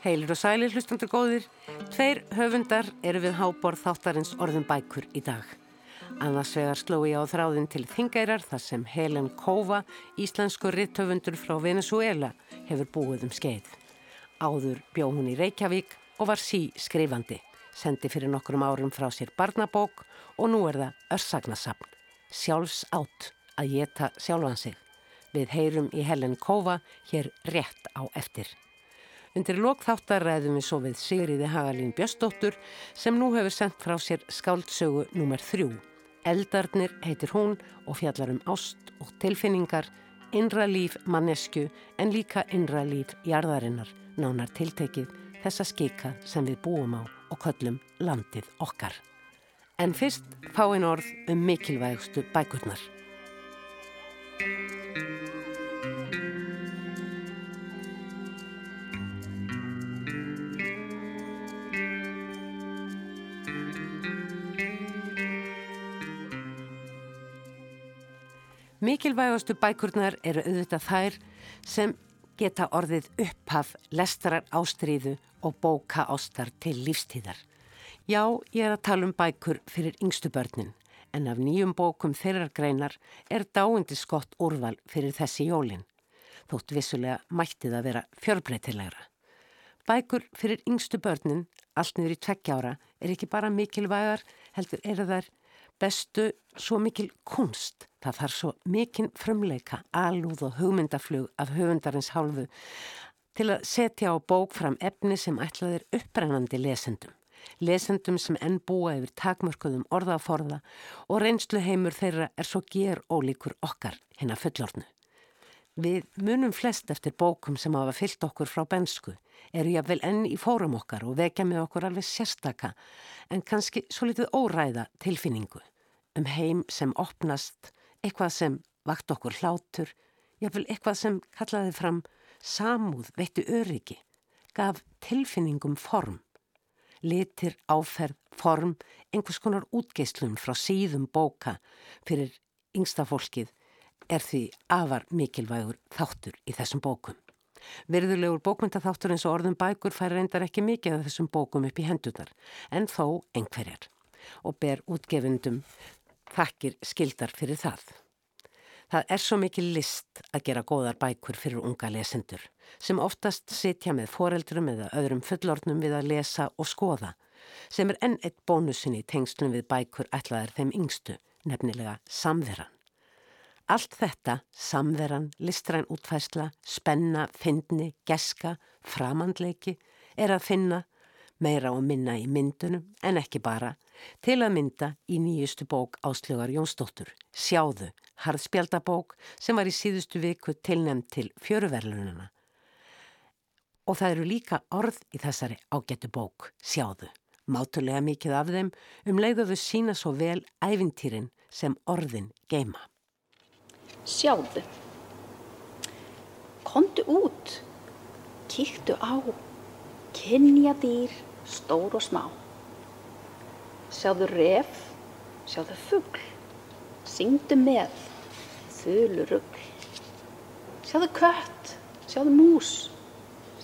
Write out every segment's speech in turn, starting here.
Heilir og sælir hlustandur góðir, tveir höfundar eru við háborð þáttarins orðum bækur í dag. Annars vegar sló ég á þráðin til þingærar þar sem Helen Kova, íslensku ritthöfundur frá Venezuela, hefur búið um skeið. Áður bjó hún í Reykjavík og var sí skrifandi, sendi fyrir nokkrum árum frá sér barnabók og nú er það örsagnasapn, sjálfs átt að geta sjálfan sig. Við heyrum í Helen Kova hér rétt á eftir. Undir lokþáttar ræðum við svo við Sigriði Hagalín Bjöstóttur sem nú hefur sendt frá sér skáldsögu nr. 3. Eldarnir heitir hún og fjallar um ást og tilfinningar, innra líf mannesku en líka innra líf jarðarinnar, nánar tiltekið þessa skika sem við búum á og köllum landið okkar. En fyrst fáinn orð um mikilvægstu bækurnar. Mikilvægastu bækurnar eru auðvitað þær sem geta orðið upphaf lestrar ástríðu og bóka ástar til lífstíðar. Já, ég er að tala um bækur fyrir yngstu börnin en af nýjum bókum þeirrar greinar er dáindi skott úrval fyrir þessi jólin. Þótt vissulega mætti það vera fjörbreytilegra. Bækur fyrir yngstu börnin, allt niður í tveggjára, er ekki bara mikilvægar, heldur er þær bestu svo mikil kunst. Það þarf svo mikinn frumleika, alúð og hugmyndaflug af höfundarins hálfu til að setja á bók fram efni sem ætlaðir upprennandi lesendum. Lesendum sem enn búa yfir takmörkuðum orðaforða og reynslu heimur þeirra er svo ger ólíkur okkar hinn að fullornu. Við munum flest eftir bókum sem hafa fyllt okkur frá bensku, eru jáfnvel enn í fórum okkar og vekja með okkur alveg sérstaka en kannski svo litið óræða tilfinningu um heim sem opnast, eitthvað sem vakt okkur hlátur, jáfnvel eitthvað sem kallaði fram samúð, veitti öryggi, gaf tilfinningum form, litir, áferð, form, einhvers konar útgeislun frá síðum bóka fyrir yngsta fólkið er því afar mikilvægur þáttur í þessum bókum. Virðulegur bókmyndaþáttur eins og orðum bækur fær reyndar ekki mikið af þessum bókum upp í hendunar, en þó einhverjar og ber útgefundum þakkir skildar fyrir það. Það er svo mikil list að gera góðar bækur fyrir unga lesendur sem oftast sitja með foreldrum eða öðrum fullornum við að lesa og skoða sem er enn eitt bónusin í tengslum við bækur ætlaðar þeim yngstu, nefnilega samveran. Allt þetta, samveran, listræn útfæsla, spenna, fyndni, geska, framandleiki, er að finna meira og minna í myndunum en ekki bara til að mynda í nýjustu bók Áslögar Jónsdóttur, Sjáðu, harðspjaldabók sem var í síðustu viku tilnæmt til fjöruverlununa. Og það eru líka orð í þessari ágættu bók, Sjáðu, mátulega mikið af þeim um leiðuðu sína svo vel ævintýrin sem orðin geima. Sjáðu, kontu út, kíktu á, kynja dýr, stór og smá. Sjáðu ref, sjáðu fuggl, syngdu með, þölu ruggl. Sjáðu kött, sjáðu mús,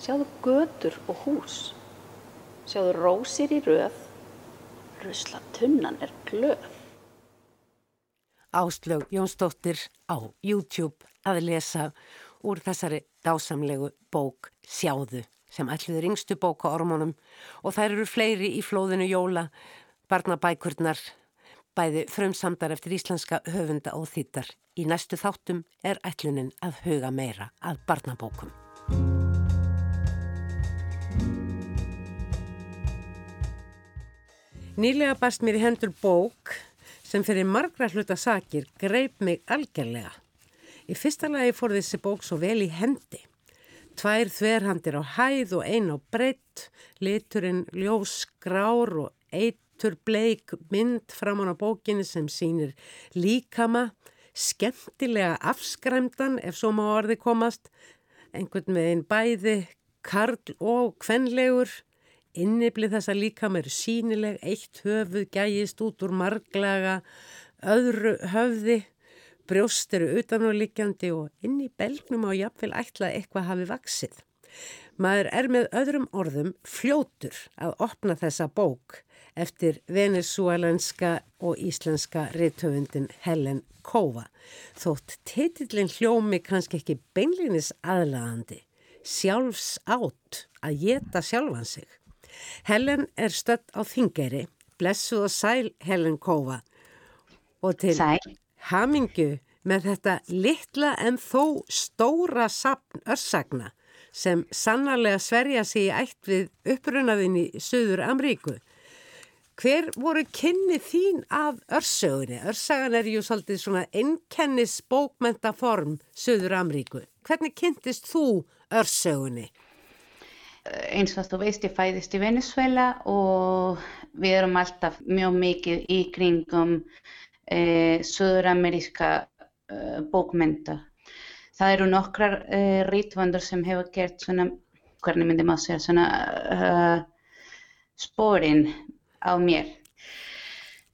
sjáðu götur og hús. Sjáðu rósir í röð, rusla tunnan er glöð. Áslög Jónsdóttir á YouTube að lesa úr þessari dásamlegu bók Sjáðu sem allir yngstu bóka ormonum og þær eru fleiri í flóðinu jóla barnabækurnar, bæði frumsamdar eftir íslenska höfunda og þýttar. Í næstu þáttum er ætlunin að huga meira að barnabókum. Nýlega barst mér í hendur bók sem fyrir margra hluta sakir greip mig algjörlega. Í fyrsta lagi fór þessi bók svo vel í hendi. Tvær þverhandir á hæð og ein á breytt, liturinn ljós grár og eitt bleik mynd framann á bókinni sem sínir líkama, skemmtilega afskræmdan ef svo má orði komast, einhvern veginn bæði, karl og kvenlegur, inniblið þessa líkama eru sínileg, eitt höfuð gæjist út úr marglaga, öðru höfði, brjóst eru utanúrlikjandi og inn í belgnum á jafnvel ætla eitthvað hafi vaksið. Maður er með öðrum orðum fljótur að opna þessa bók eftir venezuelenska og íslenska rithöfundin Helen Kova. Þótt titillin hljómi kannski ekki beinlinis aðlagandi, sjálfs átt að geta sjálfan sig. Helen er stött á þingeri, blessuð og sæl Helen Kova og til Sæl. hamingu með þetta litla en þó stóra sapn örsagna sem sannarlega sverja sig í ætt við upprunaðin í Suður Amríku. Hver voru kynni þín af örsögunni? Örsagan er ju svolítið svona einnkennis bókmentaform Suður Amríku. Hvernig kynntist þú örsögunni? Eins og þú veist, ég fæðist í Venezuela og við erum alltaf mjög mikið í kringum e, söður-ameríska e, bókmenta. Það eru nokkrar e, rítvöndur sem hefur gert svona, hvernig myndi maður segja, svona uh, spórin á mér.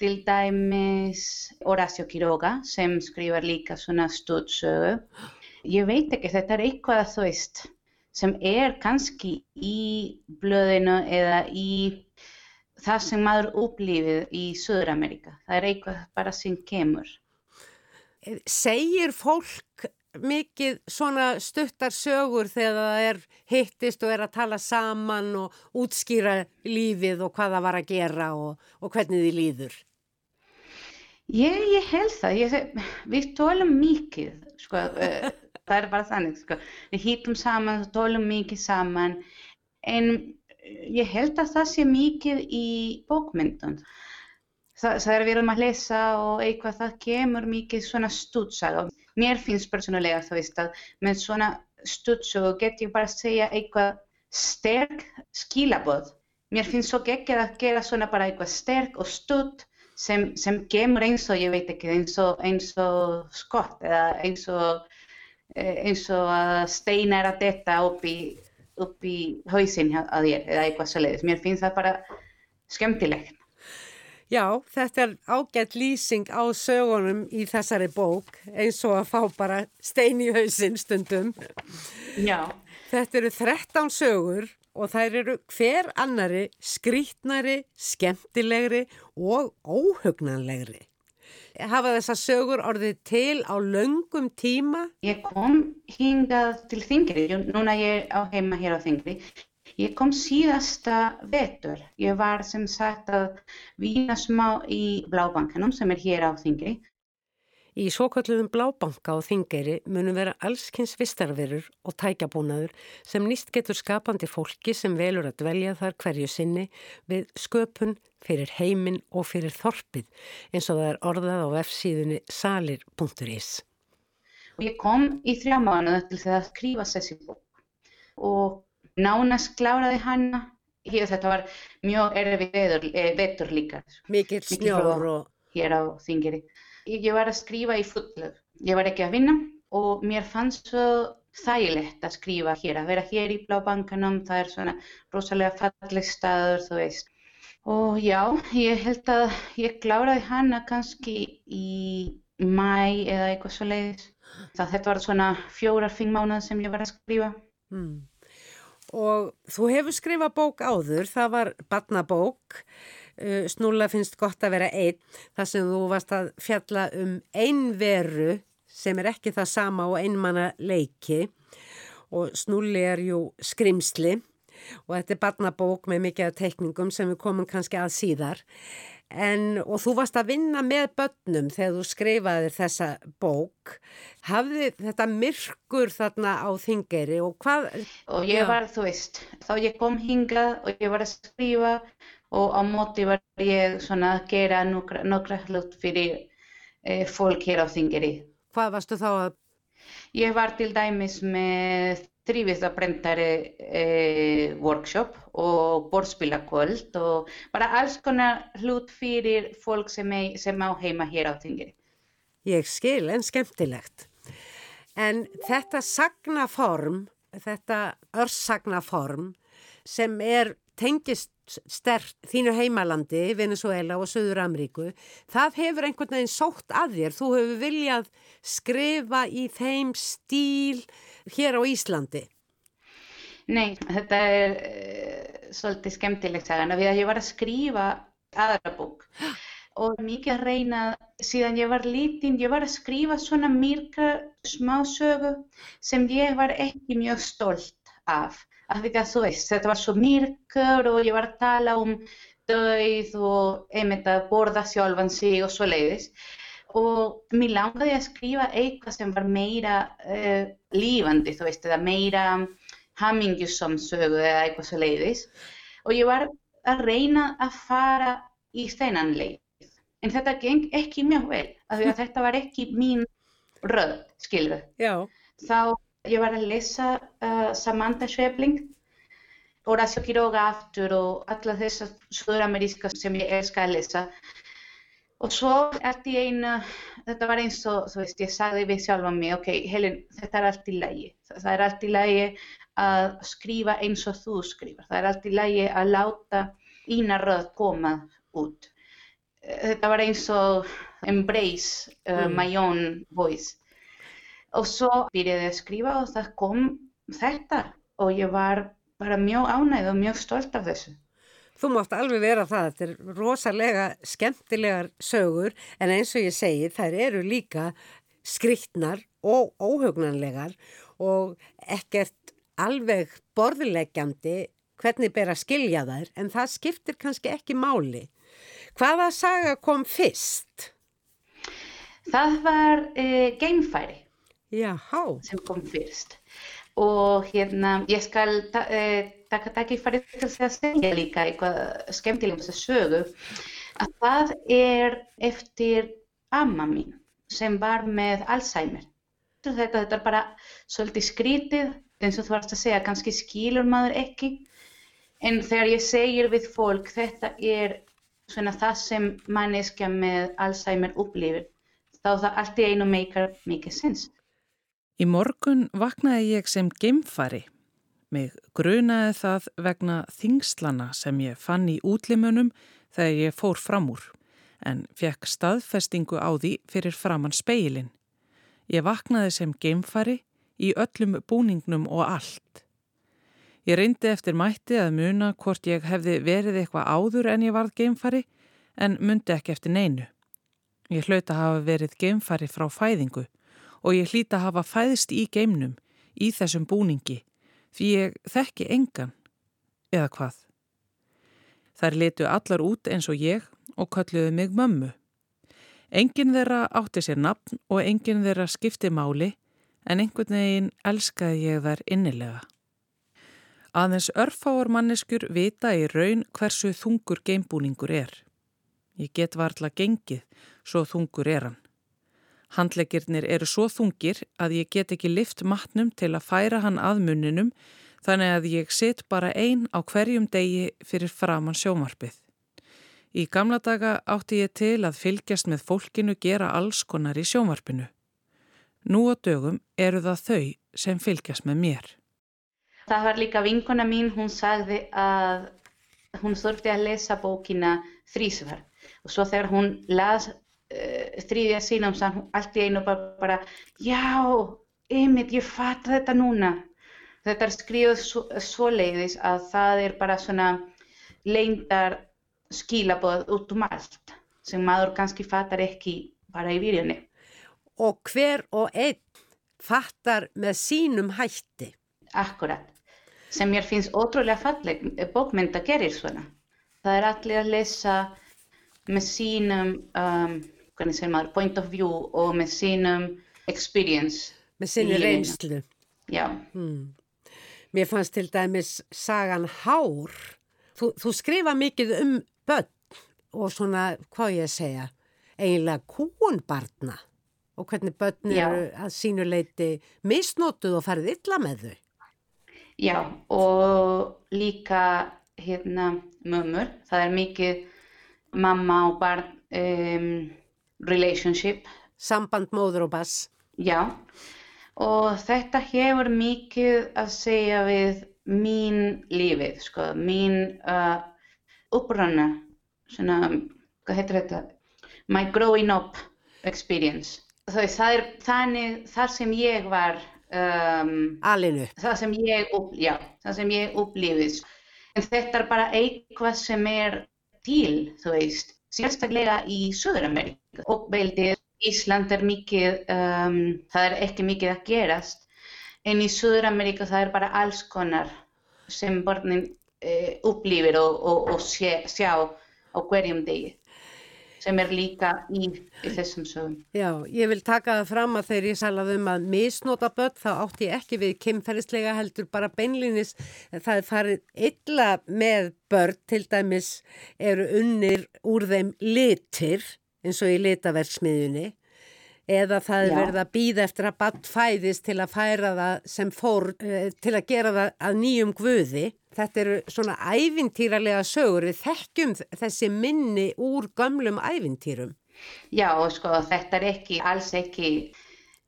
Til dæmis Horacio Quiroga sem skrifar líka svona stúdsögu. Ég veit ekki, þetta er eitthvað að þú veist sem er kannski í blöðinu eða í það sem maður upplifið í Söður-Amerika. Það er eitthvað bara sem kemur. Segir fólk mikið svona stuttar sögur þegar það er hittist og er að tala saman og útskýra lífið og hvað það var að gera og, og hvernig þið líður? Ég, ég held það. Ég, við tólum mikið, sko, uh, það er bara þannig, sko. Við hittum saman, tólum mikið saman, en ég held að það sé mikið í bókmyndun. Það, það er við erum að lesa og eitthvað það kemur mikið svona stúdsaga. Mér finnst persónulega þú veist að með svona stúdsaga get ég bara að segja eitthvað sterk skilabóð. Mér finnst svo ekki að gera svona bara eitthvað sterk og stúd sem, sem kemur eins og ég veit ekki eins og, eins og skott eða eins og, eins og að steina er að detta upp í, upp í hausinn að þér eða eitthvað svo leiðis. Mér finnst það bara skemmtilegt. Já, þetta er ágætt lýsing á sögunum í þessari bók eins og að fá bara stein í hausinn stundum. Já. Þetta eru 13 sögur og þær eru hver annari skrítnari, skemmtilegri og óhugnanlegri. Hafa þessar sögur orðið til á löngum tíma? Ég kom hingað til Þingri, núna ég er á heima hér á Þingri. Ég kom síðasta vetur. Ég var sem sagt að vína smá í Blábankanum sem er hér á Þingri. Í svokvöldluðum Blábanka og Þingeri munum vera allskynns vistarverur og tækjabúnaður sem nýst getur skapandi fólki sem velur að dvelja þar hverju sinni við sköpun fyrir heiminn og fyrir þorpið eins og það er orðað á F-síðunni salir.is. Ég kom í þrjá mánuða til það að skrifa þessi bók og nánast kláraði hana. Hér þetta var mjög erfið vetur, vetur líka. Mikið snjór og... Hér á Þingeri. Ég var að skrifa í fullöf. Ég var ekki að vinna og mér fannst svo þægilegt að skrifa hér, að vera hér í Blábankanum, það er svona rosalega falleg staður, þú veist. Og já, ég held að ég kláraði hana kannski í mæ eða eitthvað svo leiðis. Það þetta var svona fjórar, fimm mánuð sem ég var að skrifa. Hmm. Og þú hefur skrifað bók áður, það var badnabók, uh, Snúla finnst gott að vera einn, þar sem þú varst að fjalla um einveru sem er ekki það sama og einmanna leiki og Snúli er jú skrimsli. Og þetta er badnabók með mikið af teikningum sem við komum kannski að síðar. En, og þú varst að vinna með börnum þegar þú skrifaðir þessa bók. Hafði þetta myrkur þarna á þingeri og hvað? Og ég var, þú veist, þá ég kom hingað og ég var að skrifa og á móti var ég svona að gera nokkra, nokkra hlut fyrir e, fólk hér á þingeri. Hvað varstu þá að? Ég var til dæmis með þrýviðabrendari eh, workshop og borðspilakvöld og bara alls konar hlut fyrir fólk sem, er, sem á heima hér á Þingri. Ég skil en skemmtilegt. En þetta sagnaform, þetta örsagnaform sem er tengist stert þínu heimalandi, Venezuela og Suður Amríku, það hefur einhvern veginn sótt að þér. Þú hefur viljað skrifa í þeim stíl hér á Íslandi. Nei, þetta er uh, svolítið skemmtilegt sagan. Við að ég var að skrifa aðra bók og mikið að reyna, síðan ég var lítinn, ég var að skrifa svona myrka smásögu sem ég var ekki mjög stolt af. Af því að þú veist, þetta var svo myrkur og ég var að tala um döið og einmitt að borða sjálfan sig og svo leiðis og mér langaði að skrifa eitthvað sem var meira uh, lífandi, þú veist, eða meira hamingjusam sögu eða eitthvað svo leiðis og ég var að reyna að fara í þennan leið. En þetta geng ekki mjög vel, af því að þetta var ekki mín röð, skilðu. Þá ég var að lesa uh, Samantha Schweblin, Horacio Quiroga aftur og alla þessar söðurameríska sem ég elska að lesa. Og svo allt í einu, þetta var eins og, þú veist, ég sagði við sjálfa mig, ok, Helen, þetta er allt í lagi. Það er allt í lagi að skrifa eins og þú skrifar. Það er allt í lagi að láta ína röð koma út. Þetta var eins og embrace uh, Mm. my own voice. Og svo byrjaði ég að skrifa og það kom þetta og ég var bara mjög ánægð og mjög stolt af þessu. Þú mátt alveg vera það, þetta er rosalega skemmtilegar sögur en eins og ég segi þær eru líka skriktnar og óhugnanlegar og ekkert alveg borðleggjandi hvernig ber að skilja þær en það skiptir kannski ekki máli. Hvaða saga kom fyrst? Það var uh, geimfæri Jáhá, sem kom fyrst og hérna ég skal uh, taka tækifæri til þess að segja líka eitthvað skemmtilega um þessa sögu að það er eftir amma mín sem var með Alzheimer. Þetta, þetta er bara svolítið skrítið eins og þú varst að segja, kannski skilur maður ekki en þegar ég segir við fólk þetta er svona það sem manneskja með Alzheimer upplifir þá það allt í einu meikar mikið sens. Í morgun vaknaði ég sem geimfari. Mig grunaði það vegna þingslana sem ég fann í útlimunum þegar ég fór fram úr, en fekk staðfestingu á því fyrir framann speilin. Ég vaknaði sem geimfari í öllum búningnum og allt. Ég reyndi eftir mætti að muna hvort ég hefði verið eitthvað áður en ég varð geimfari, en myndi ekki eftir neinu. Ég hlaut að hafa verið geimfari frá fæðingu og ég hlýta hafa fæðist í geimnum, í þessum búningi, því ég þekki engan, eða hvað. Þær letu allar út eins og ég og kölluðu mig mömmu. Engin þeirra átti sér nafn og engin þeirra skipti máli, en einhvern veginn elskaði ég þær innilega. Aðeins örfáar manneskur vita í raun hversu þungur geimbúningur er. Ég get varla gengið, svo þungur er hann. Handleggirnir eru svo þungir að ég get ekki lift matnum til að færa hann að munninum þannig að ég sitt bara ein á hverjum degi fyrir framann sjómarpið. Í gamla daga átti ég til að fylgjast með fólkinu gera alls konar í sjómarpinu. Nú á dögum eru það þau sem fylgjast með mér. Það var líka vinkona mín, hún sagði að hún þurfti að lesa bókina þrísvar og svo þegar hún las þriðja sínum sann hún allt í einu bara, bara já, einmitt, ég fatt þetta núna. Þetta er skrifað svo, svoleiðis að það er bara svona leyndar skilabóð út um allt sem maður kannski fattar ekki bara í virjunni. og hver og einn fattar með sínum hætti. Akkurat. Sem mér finnst ótrúlega falleg bókmynd að gerir svona. Það er allir að lesa með sínum, um, hvernig segir maður, point of view og með sínum experience. Með lífinu. reynslu. Já, Hmm. Mér fannst til dæmis sagan Hár. Þú, þú skrifa mikið um börn og svona, hvað ég segja, eiginlega kúunbarna og hvernig börn eru að sínu leiti misnotuð og farið illa með þau. já, og líka hérna mömmur. Það er mikið mamma og barn um, relationship Samband móður og bass. Já, og þetta hefur mikið að segja við mín lífið, sko, mín uh, upprana, svona, hvað heitir þetta? My growing up experience. Það, það er þannig, þar sem ég var um, Alinu. það sem ég, upp, já, það sem ég upplifis. En þetta er bara eitthvað sem er til, þú veist, sérstaklega í Suður-Amerika. Uppveldið, Ísland er mikið, um, það er ekki mikið að gerast, en í Suður-Amerika það er bara alls konar sem börnin uh, upplifir og, og, og sjá, sjá á hverjum degi sem er líka í, í þessum sögum. Já, ég vil taka það fram að þegar ég salaði um að misnota börn þá átti ég ekki við kemferðislega heldur bara beinlinis það er farið illa með börn til dæmis eru unnir úr þeim litir eins og í litaverksmiðjunni eða það er verið að býða eftir að bann fæðist til að færa það sem fór eh, til að gera það að nýjum guði. Þetta eru svona ævintýralega sögur, við þekkjum þessi minni úr gömlum ævintýrum. Já, og sko þetta er ekki, alls ekki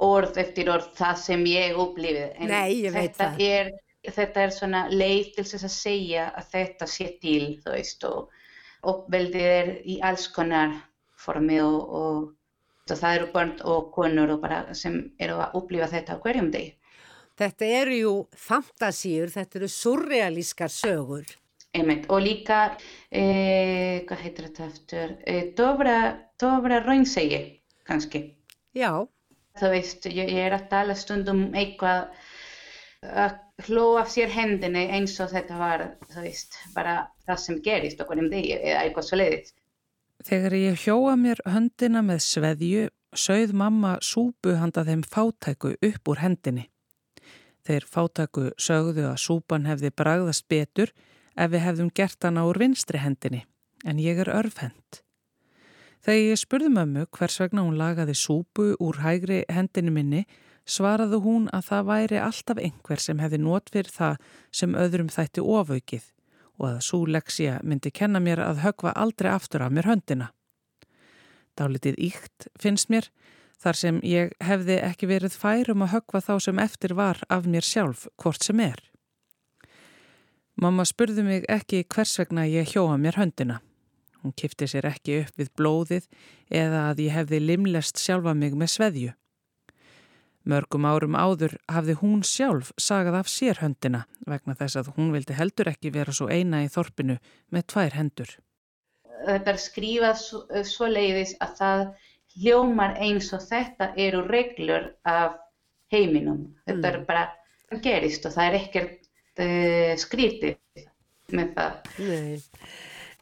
orð eftir orð það sem ég upplifið. Nei, ég veit það. Er, þetta er svona leið til þess að segja að þetta sé til, þú veist, og uppveldið er í alls konar formi og, og það eru börn og konur og sem eru að upplifa þetta á hverjum degi. Þetta eru jú fantasíur, þetta eru surrealískar sögur. Einmitt. Og líka, eh, hvað heitir þetta eftir, eh, dofra, dofra raunsegi, kannski. Já, Þú veist, ég, ég er að tala stundum um eitthvað að hlóa sér hendinni eins og þetta var, þú veist, bara það sem gerist okkur um degi eða eitthvað svo leiðist. Þegar ég hjóa mér höndina með sveðju, sögð mamma súpu handa þeim fátæku upp úr hendinni. Þeir fátæku sögðu að súpan hefði bragðast betur ef við hefðum gert hana úr vinstri hendinni, en ég er örfhend. Þegar ég spurði mömmu hvers vegna hún lagaði súpu úr hægri hendinni minni, svaraði hún að það væri alltaf einhver sem hefði nót fyrir það sem öðrum þætti ofaukið og að svo leksja myndi kenna mér að högva aldrei aftur af mér höndina. Dálitið íkt finnst mér þar sem ég hefði ekki verið færum að högva þá sem eftir var af mér sjálf hvort sem er. Mamma spurði mig ekki hvers vegna ég hjóa mér höndina. Hún kifti sér ekki upp við blóðið eða að ég hefði limlest sjálfa mig með sveðju. Mörgum árum áður hafði hún sjálf sagað af sér höndina vegna þess að hún vildi heldur ekki vera svo eina í þorpinu með tvær hendur. Þetta er skrifað svo, svo leiðis að það hljómar eins og þetta eru reglur af heiminum. Þetta er bara, það gerist og það er ekkert uh, skrítið með það. nei.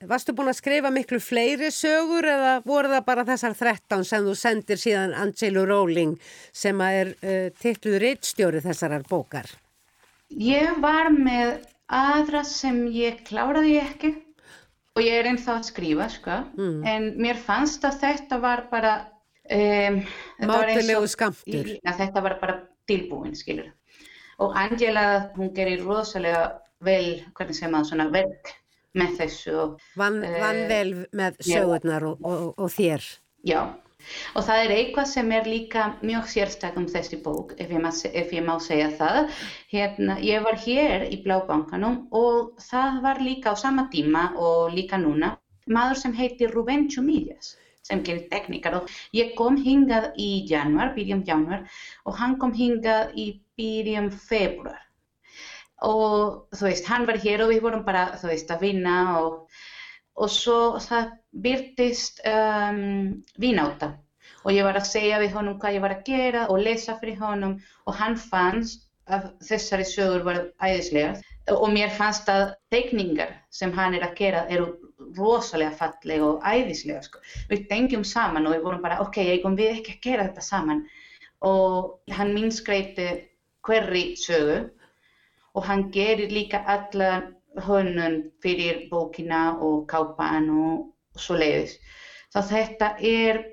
Varstu búin að skrifa miklu fleiri sögur eða voru það bara þessar 13 sem þú sendir síðan Angelo Rowling sem er uh, titluð reittstjóri þessarar bókar? Ég var með aðra sem ég kláraði ekki og ég er ennþá að skrifa, sko. Mm. En mér fannst að þetta var bara... Um. Í- að þetta var bara tilbúin, skilur. Og Angela, hún gerir rosalega vel, hvernig segir maður, svona verk með þessu. Vann Eh, van vel með sögurnar og, og, og þér. Já, og það er eitthvað sem er líka mjög sérstak um þessi bók, ef ég, se- ef ég má segja það. Hérna, ég var hér í Blábankanum og það var líka á sama tíma og líka núna maður sem heitir Rubén Chumillas sem gerir tekníkar og ég kom hingað í januar, byrjum januar og hann kom hingað í byrjum februar og þú veist, hann var hér og við vorum bara, þú veist, að vinna og, og svo það byrtist um, vináta og ég var að segja við honum hvað ég var að gera og lesa fyrir honum og hann fannst að þessari sögur var æðislegar. Og mér fannst að teikningar sem hann er að gera eru rosalega fallega og æðislega sko. Við tengjum saman og við vorum bara ok, eigum við ekki að gera þetta saman? Og hann minnskreiti hverri sögu og hann gerir líka alla hönnun fyrir bókina og kápan og svo leiðis. þá þetta er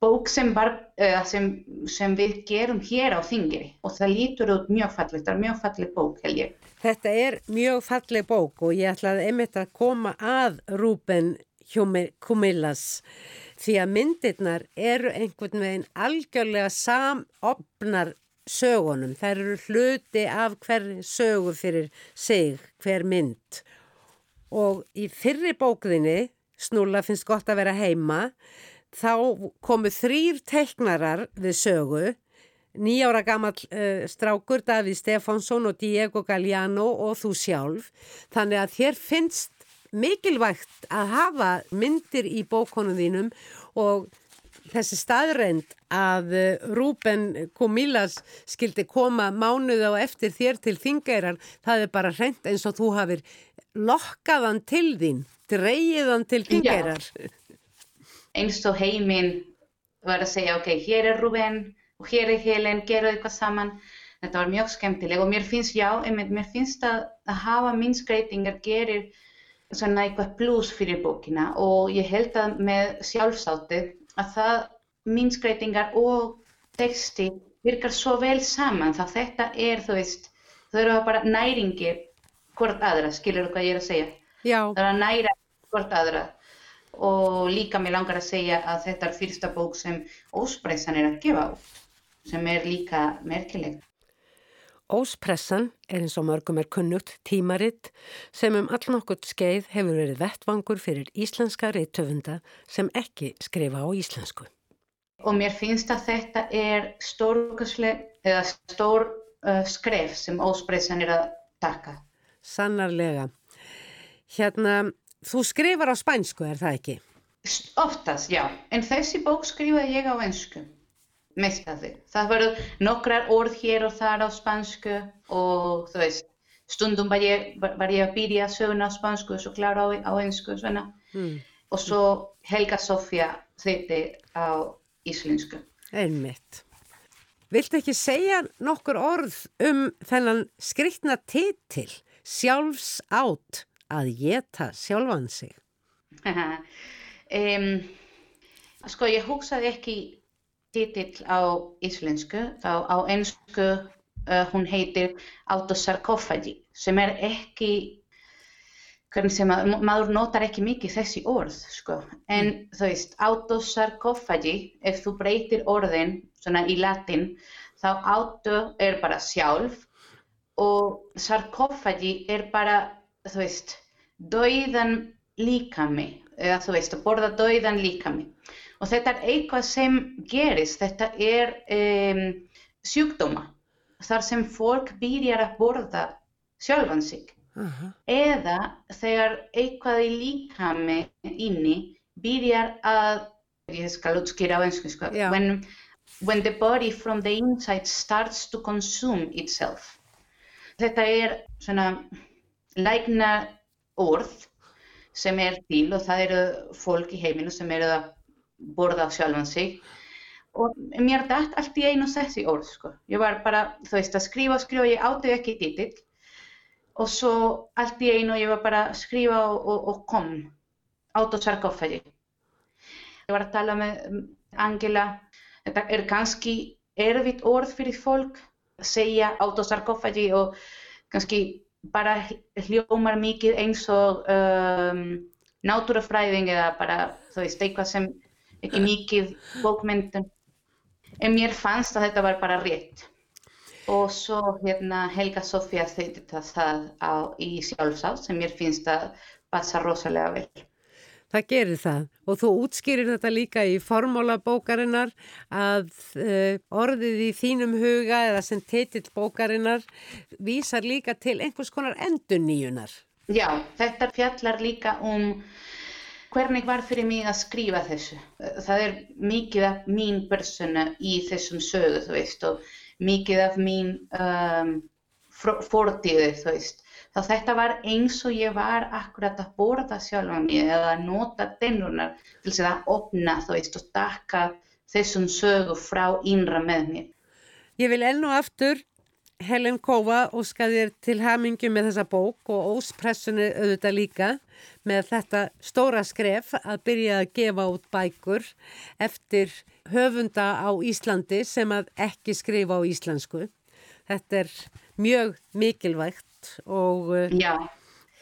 bók sem, var, uh, sem, sem við gerum hér á þingiri og það lítur út mjög fallið, það er mjög fallið bók held ég. Þetta er mjög falleg bók og ég ætlaði einmitt að koma að Rúben Kumillas því að myndirnar eru einhvern veginn algjörlega samopnar sögunum. Það eru hluti af hver sögu fyrir sig, hver mynd. Og í fyrri bókðinni, Snúla finnst gott að vera heima, þá komu þrýr teiknarar við sögu, nýjára gammal uh, strákur Davíð Stefánsson og Diego Galliano og þú sjálf. Þannig að þér finnst mikilvægt að hafa myndir í bókonum þínum og þessi staðreind að uh, Rúben Komílas skildi koma mánuð á eftir þér til þingeirar, það er bara hreint eins og þú hafir lokkaðan til þín, dreyjiðan til þingeirar. Eins og heiminn var að segja, ok, hér er Rúben og hér er Helen, gera eitthvað saman. Þetta var mjög skemmtileg og mér finnst, já, einmitt, mér finnst að, að hafa minnskreitingar gerir svona eitthvað pluss fyrir bókina og ég held að með sjálfsáttið að það minnskreitingar og texti virkar svo vel saman þá þetta er, þú veist, þau eru bara næringir hvort aðra, skilur þú hvað ég er að segja? Já. Það er að næra hvort aðra og líka mér langar að segja að þetta er fyrsta bók sem Óspressan er að gefa út, sem er líka merkileg. Óspressan er eins og mörgum er kunnugt tímaritt sem um allnokkurt skeið hefur verið vettvangur fyrir íslenska reittöfunda sem ekki skrifa á íslensku. Og mér finnst að þetta er stór uh, skref sem Óspressan er að taka. Sannarlega. Hérna, Þú skrifar á spænsku, er það ekki? Oftast, já. En þessi bók skrifaði ég á ennsku. Mest af því. Það voru nokkrar orð hér og þar á spænsku og þú veist, stundum var ég, var ég að byrja söguna á spænsku og svo klára á, á ennsku svona. Mm. Og svo Helga Sofja þeiti á íslensku. Einmitt. Viltu ekki segja nokkur orð um þennan skriktna titil, sjálfs átt? að geta sjálfan sig? um, sko ég hugsaði ekki titill á íslensku, þá á ennsku uh, hún heitir autosarkofagi sem er ekki hvernig sem að maður notar ekki mikið þessi orð sko en mm. þú veist autosarkofagi ef þú breytir orðin svona í latin þá auto er bara sjálf og sarkofagi er bara þú veist, dauðan líkami, eða þú veist, borða dauðan líkami. Og þetta er eitthvað sem gerist, þetta er um, sjúkdóma, þar sem fólk byrjar að borða sjálfan sig. Uh -huh. Eða þegar eitthvað í líkami inni byrjar að, ég skal útskýra á einsku, sko, yeah. when, when the body from the inside starts to consume itself. Þetta er svona lækna orð sem er til og það eru fólk í heiminu sem eru að borða sjálfan sig og mér dætt allt í einu þessi orð sko. Ég var bara, þú veist, að skrifa og skrifa, ég átti ekki titill og svo allt í einu ég var bara að skrifa og, og, og kom autosarkofagi. Ég var að tala með Angela, þetta er kannski erfitt orð fyrir fólk að segja autosarkofagi og kannski bara hljómar mikið eins og um, náttúrufræðing eða bara þú veist eitthvað sem ekki mikið bókmyndun en mér fannst að þetta var bara rétt. Og svo hérna Helga Sofía þeiti það á, í sjálfsátt sem mér finnst að passa rosalega vel. Það gerir það. Og þú útskýrir þetta líka í formóla bókarinnar að uh, orðið í þínum huga eða sem titill bókarinnar vísar líka til einhvers konar enduníunar. Já, þetta fjallar líka um hvernig var fyrir mig að skrifa þessu. Það er mikið af mín persóna í þessum sögu, þú veist, og mikið af mín um, fortíði, þú veist þá þetta var eins og ég var akkurat að borða sjálf á mig eða að nota tennunar til þess að opna þá veist og taka þessum sögu frá innra með mér. Ég vil enn og aftur Helen Kófa óska þér til hamingu með þessa bók og óspressunni auðvitað líka með þetta stóra skref að byrja að gefa út bækur eftir höfunda á Íslandi sem að ekki skrifa á íslensku. Þetta er mjög mikilvægt og,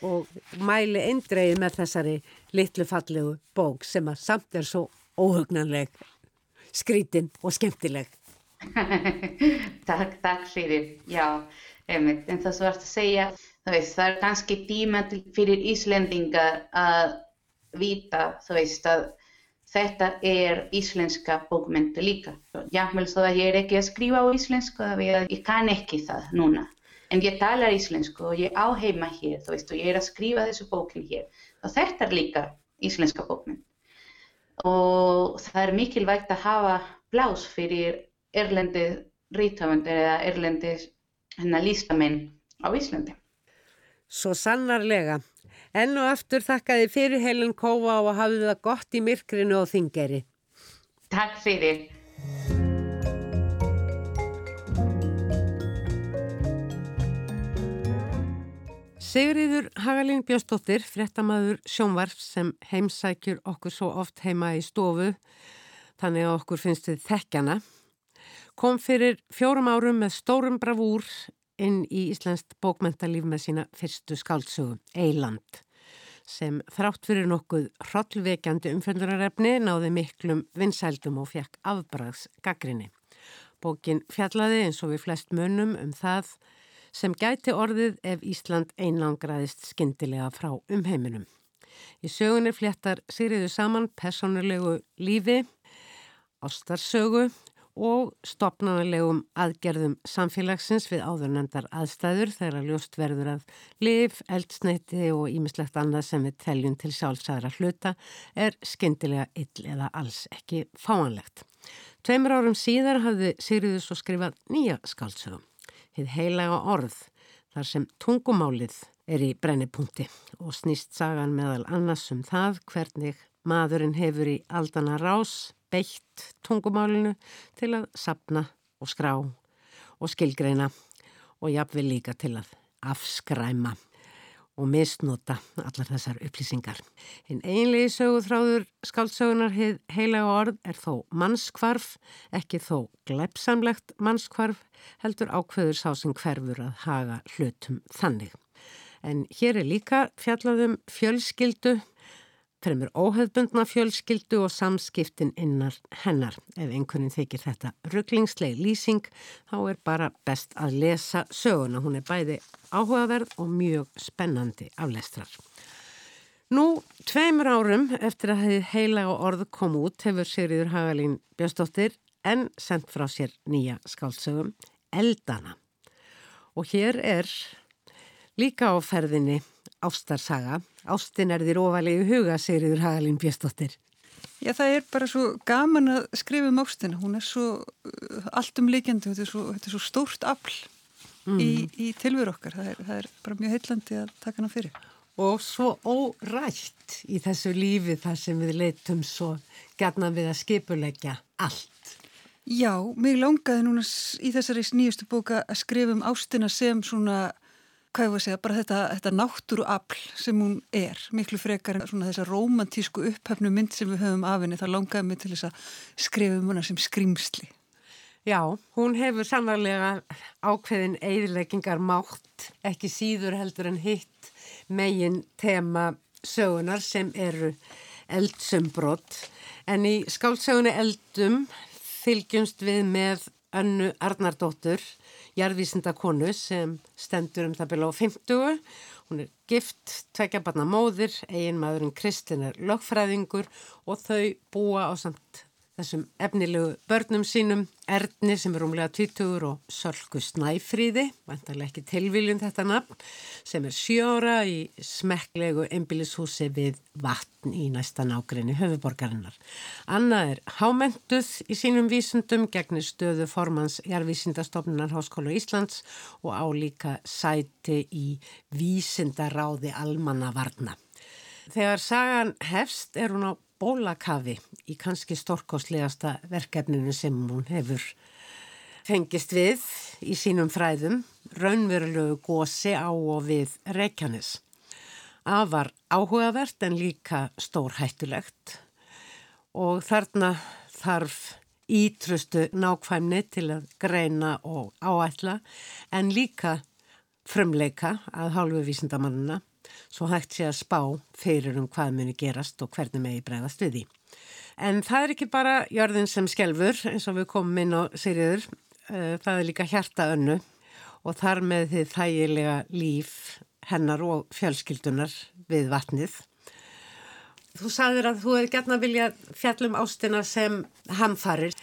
og mæli eindreið með þessari litlu fallegu bók sem að samt er svo óhugnanleg, skrítin og skemmtileg. takk, takk fyrir, já, einmitt. en það svo að segja, veist, það er kannski tíma fyrir Íslendinga að vita, þú veist, að þetta er íslenska bókmyndu líka. Jáfnvel þó að ég er ekki að skrifa á íslensku, ég kann ekki það núna. En ég talar íslensku og ég á heima hér, þú veist, og ég er að skrifa þessu bókin hér. Og þetta er líka íslenska bókmynd. Og það er mikilvægt að hafa blás fyrir erlendi rítafundir eða erlendi hennar lístamenn á Íslandi. Svo sannarlega. Enn og aftur þakkaði fyrir Helen Kóa og hafið það gott í myrkrinu og þingeri. Takk fyrir. Sigriður Hagalín Björnsdóttir, fréttamaður sjónvarf sem heimsækjur okkur svo oft heima í stofu, þannig að okkur finnst þið þekkjana, kom fyrir fjórum árum með stórum bravúr inn í Íslandst bókmentalíf með sína fyrstu skáldsögu, Eiland, sem þrátt fyrir nokkuð hrollvekjandi umfjöndurarefni náði miklum vinsældum og fekk afbræðs gaggrinni. Bókin fjallaði eins og við flest munum um það sem gæti orðið ef Ísland einlangraðist skindilega frá umheiminum. Í sögunni fléttar Sigriðu saman personulegu lífi, ástarsögu og stopnarlegum aðgerðum samfélagsins við áðurnendar aðstæður þegar ljóst verður að liv, eldsneiti og ímislegt annað sem við teljum til sjálfsæðra hluta er skindilega ill eða alls ekki fáanlegt. Tveimur árum síðar hafði Sigriður svo skrifað nýja skálsögum, hið heilaga orð, þar sem tungumálið er í brennipunkti og snýst sagan meðal annars um það hvernig maðurinn hefur í aldana rás beitt tungumálinu til að sapna og skrá og skilgreina og jafnvel líka til að afskræma og misnota allar þessar upplýsingar. Hinn einlegi söguþráður skáldsögunar heilega orð er þó mannskvarf, ekki þó gleipsamlegt mannskvarf, heldur ákveður sá sem hverfur að haga hlutum þannig. En hér er líka fjallaðum fjölskyldu fremur óhefbundna fjölskyldu og samskiptin innar hennar. Ef einhverjum þykir þetta rugglingsleg lýsing, þá er bara best að lesa söguna. Hún er bæði áhugaverð og mjög spennandi aflestrar. Nú, tveimur árum eftir að hefði heilaga orð kom út hefur Sigriður Hagalín Björnsdóttir enn sendt frá sér nýja skálsögum, Eldana. Og hér er líka á ferðinni ástarsaga. Ástin er því róvalegu huga, segir Hagalín Björnsdóttir. Já, það er bara svo gaman að skrifa um ástina. Hún er svo uh, alltum líkjandi, þetta er svo, þetta er svo stórt afl mm. í, í tilveru okkar. Það er, það er bara mjög heillandi að taka hana fyrir. Og svo órætt í þessu lífi þar sem við leitum svo gætna við að skipulegja allt. Já, mig langaði núna í þessari nýjustu bóka að skrifa um ástina sem svona hvað ég voru að segja, bara þetta, þetta náttúruafl sem hún er, miklu frekar en svona þessa romantísku upphefnu mynd sem við höfum af henni, það langaði mig til þess að skrifa um hana sem skrimsli. Já, hún hefur sannarlega ákveðin eðileggingar mátt, ekki síður heldur en hitt megin tema sögunar sem eru eldsumbrott, en í skálsögunni eldum fylgjumst við með önnu Arnardóttur jarðvísinda konu sem stendur um það byrja á 50. Hún er gift, tvekja barna móðir, eigin maðurinn Kristinn er lögfræðingur og þau búa á samt þessum efnilegu börnum sínum, Erni sem er umlega 20 og Sölku Snæfríði, vantarlega ekki tilviljum þetta nafn, sem er sjóra í smekklegu einbílishúsi við vatn í næsta nákrenni höfuborgarinnar. Anna er hámentuð í sínum vísundum gegnir stöðu formans Jærvísindastofnunar Háskóla Íslands og álíka sæti í vísindaráði almannavarna. Þegar sagan hefst er hún á bólakafi í kannski storkoslegasta verkefninu sem hún hefur fengist við í sínum fræðum, raunverulegu gósi á og við Reykjanes. Það var áhugavert en líka stórhættulegt og þarna þarf ítrustu nákvæmni til að greina og áætla en líka frumleika að hálfu vísindamannina svo hægt sé að spá fyrir um hvað muni gerast og hvernig megi bregðast við því. En það er ekki bara jörðin sem skelfur eins og við komum inn á Sýriður, eh, það er líka hjarta önnu og þar með þið þægilega líf hennar og fjölskyldunar við vatnið. Þú sagðir að þú hefði gætna vilja fjallum ástina sem hamfarir.